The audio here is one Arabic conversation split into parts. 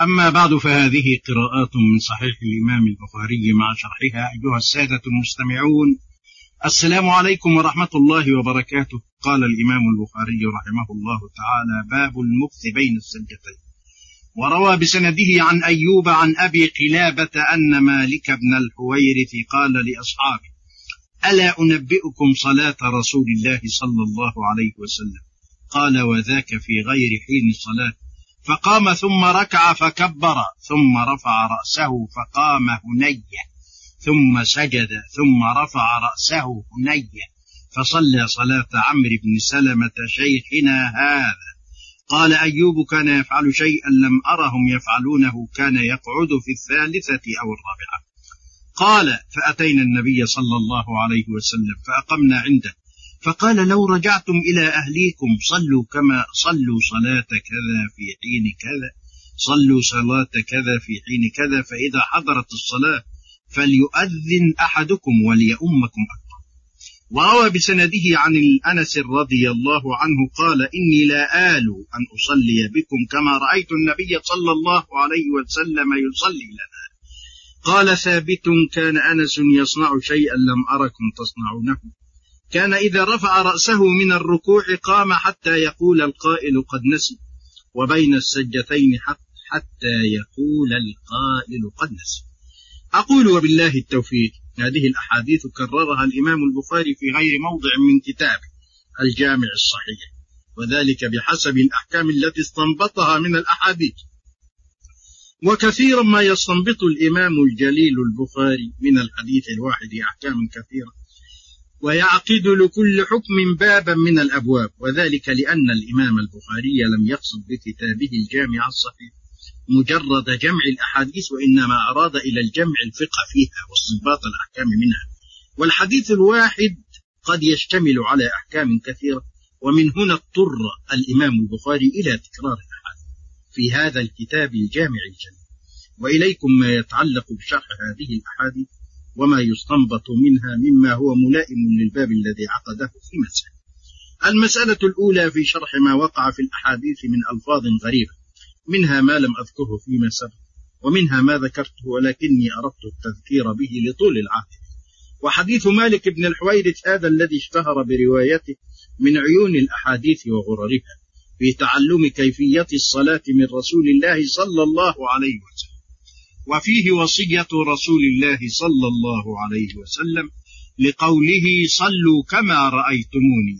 أما بعد فهذه قراءات من صحيح الإمام البخاري مع شرحها أيها السادة المستمعون. السلام عليكم ورحمة الله وبركاته. قال الإمام البخاري رحمه الله تعالى باب المكث بين السجدتين. وروى بسنده عن أيوب عن أبي قلابة أن مالك بن الحويرث قال لأصحابه ألا أنبئكم صلاة رسول الله صلى الله عليه وسلم؟ قال وذاك في غير حين الصلاة. فقام ثم ركع فكبر ثم رفع رأسه فقام هنية ثم سجد ثم رفع رأسه هنية. فصلى صلاة عمرو بن سلمة شيخنا هذا. قال أيوب كان يفعل شيئا لم أرهم يفعلونه كان يقعد في الثالثة أو الرابعة. قال فأتينا النبي صلى الله عليه وسلم فأقمنا عنده. فقال لو رجعتم إلى أهليكم صلوا كما صلوا صلاة كذا في حين كذا صلوا صلاة كذا في حين كذا فإذا حضرت الصلاة فليؤذن أحدكم وليؤمكم أكبر. وروى بسنده عن الأنس رضي الله عنه قال إني لا آل أن أصلي بكم كما رأيت النبي صلى الله عليه وسلم يصلي لنا. قال ثابت كان أنس يصنع شيئا لم أركم تصنعونه. كان إذا رفع رأسه من الركوع قام حتى يقول القائل قد نسي وبين السجتين حتى يقول القائل قد نسي. أقول وبالله التوفيق هذه الأحاديث كررها الإمام البخاري في غير موضع من كتابه الجامع الصحيح وذلك بحسب الأحكام التي استنبطها من الأحاديث. وكثيرا ما يستنبط الإمام الجليل البخاري من الحديث الواحد أحكام كثيرة. ويعقد لكل حكم بابا من الأبواب وذلك لأن الإمام البخاري لم يقصد بكتابه الجامع الصحيح مجرد جمع الأحاديث وإنما أراد إلى الجمع الفقه فيها واستنباط الأحكام منها. والحديث الواحد قد يشتمل على أحكام كثيرة ومن هنا اضطر الإمام البخاري إلى تكرار الأحاديث في هذا الكتاب الجامع الجليل. وإليكم ما يتعلق بشرح هذه الأحاديث. وما يستنبط منها مما هو ملائم للباب الذي عقده في مسألة. المسألة الأولى في شرح ما وقع في الأحاديث من ألفاظ غريبة منها ما لم أذكره فيما سبق ومنها ما ذكرته ولكني أردت التذكير به لطول العهد وحديث مالك بن الحويرث هذا الذي اشتهر بروايته من عيون الأحاديث وغررها في تعلم كيفية الصلاة من رسول الله صلى الله عليه وسلم. وفيه وصية رسول الله صلى الله عليه وسلم لقوله صلوا كما رأيتموني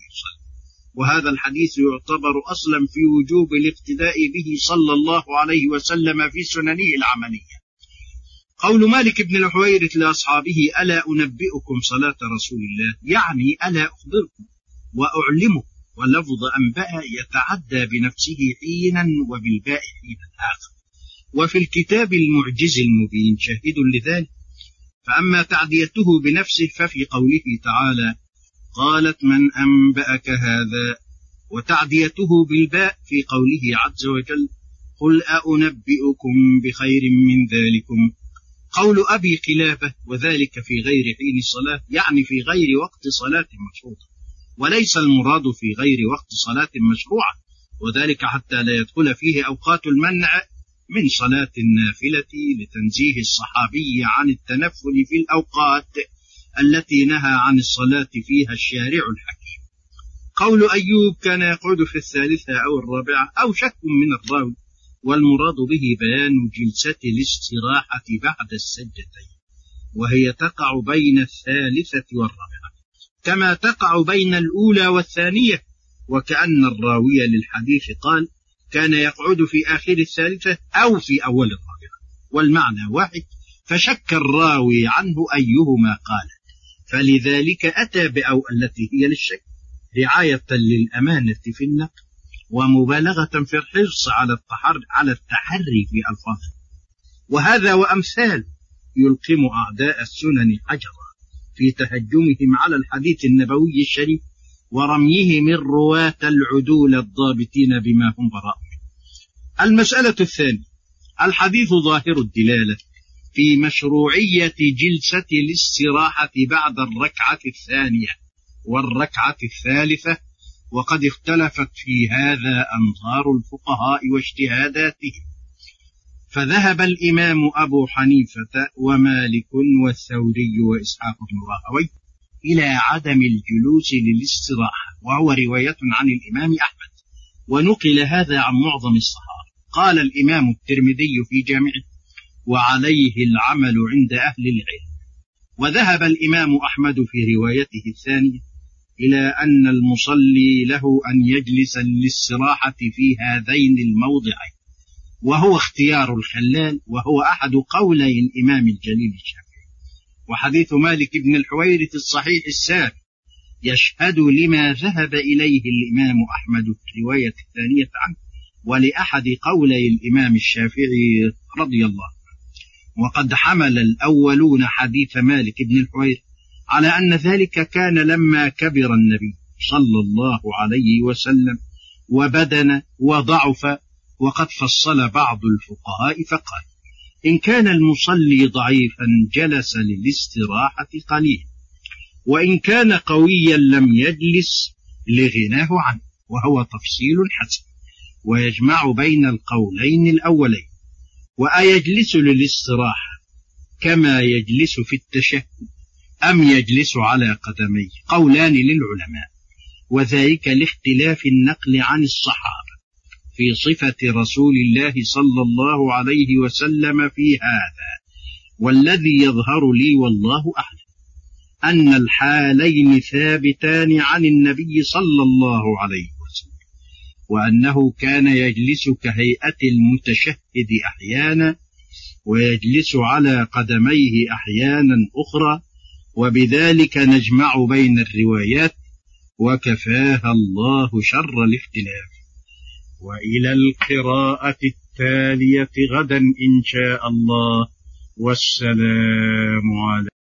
وهذا الحديث يعتبر أصلا في وجوب الاقتداء به صلى الله عليه وسلم في سننه العملية. قول مالك بن الحويرث لأصحابه ألا أنبئكم صلاة رسول الله؟ يعني ألا أخبركم وأعلمكم ولفظ أنبأ يتعدى بنفسه حينا وبالباء حينا آخر وفي الكتاب المعجز المبين. شاهد لذلك. فأما تعديته بنفسه ففي قوله تعالى قالت من أنبأك هذا؟ وتعديته بالباء في قوله عز وجل قل أنبئكم بخير من ذلكم. قول أبي قلابة وذلك في غير حين الصلاة يعني في غير وقت صلاة مشروطة وليس المراد في غير وقت صلاة مشروعة وذلك حتى لا يدخل فيه أوقات المنع من صلاة النافلة لتنزيه الصحابي عن التنفل في الأوقات التي نهى عن الصلاة فيها الشارع الحكيم. قول أيوب كان يقعد في الثالثة أو الرابعة أو شك من الراوي والمراد به بيان جلسة الاستراحة بعد السجدتين وهي تقع بين الثالثة والرابعة كما تقع بين الأولى والثانية وكأن الراوي للحديث قال كان يقعد في آخر الثالثة أو في أول الرابعة. والمعنى واحد فشك الراوي عنه أيهما قال. فلذلك أتى بأو التي هي للشك رعاية للأمانة في النقل ومبالغة في الحرص على التحري على التحري في ألفاظه. وهذا وأمثال يلقم أعداء السنن حجرا في تهجمهم على الحديث النبوي الشريف ورميهم الرواة العدول الضابطين بما هم براء المسألة الثانية. الحديث ظاهر الدلالة في مشروعية جلسة الاستراحة بعد الركعة الثانية والركعة الثالثة وقد اختلفت في هذا أنظار الفقهاء واجتهاداتهم. فذهب الإمام أبو حنيفة ومالك والثوري وإسحاق بن راهوي إلى عدم الجلوس للاستراحة وهو رواية عن الإمام أحمد ونقل هذا عن معظم الصحابة. قال الإمام الترمذي في جامعه وعليه العمل عند أهل العلم. وذهب الإمام أحمد في روايته الثانية إلى أن المصلي له أن يجلس للاستراحة في هذين الموضعين وهو اختيار الخلال وهو أحد قولي الإمام الجليل الشافعي. وحديث مالك بن الحويرث الصحيح السابق يشهد لما ذهب إليه الإمام أحمد في الرواية الثانية عنه. ولأحد قولي الإمام الشافعي رضي الله وقد حمل الأولون حديث مالك بن الحويرث على أن ذلك كان لما كبر النبي صلى الله عليه وسلم وبدن وضعف وقد فصل بعض الفقهاء فقال إن كان المصلي ضعيفا جلس للاستراحة قليلا وإن كان قويا لم يجلس لغناه عنه وهو تفصيل حسن. ويجمع بين القولين الأولين وأيجلس للاستراحة كما يجلس في التشهد أم يجلس على قدميه قولان للعلماء. وذلك لاختلاف النقل عن الصحابة في صفة رسول الله صلى الله عليه وسلم في هذا والذي يظهر لي والله أعلم أن الحالين ثابتان عن النبي صلى الله عليه وسلم. وأنه كان يجلس كهيئة المتشهد أحيانا ويجلس على قدميه أحيانا أخرى وبذلك نجمع بين الروايات وكفاها الله شر الاختلاف. وإلى القراءة التالية غدا إن شاء الله والسلام عليكم.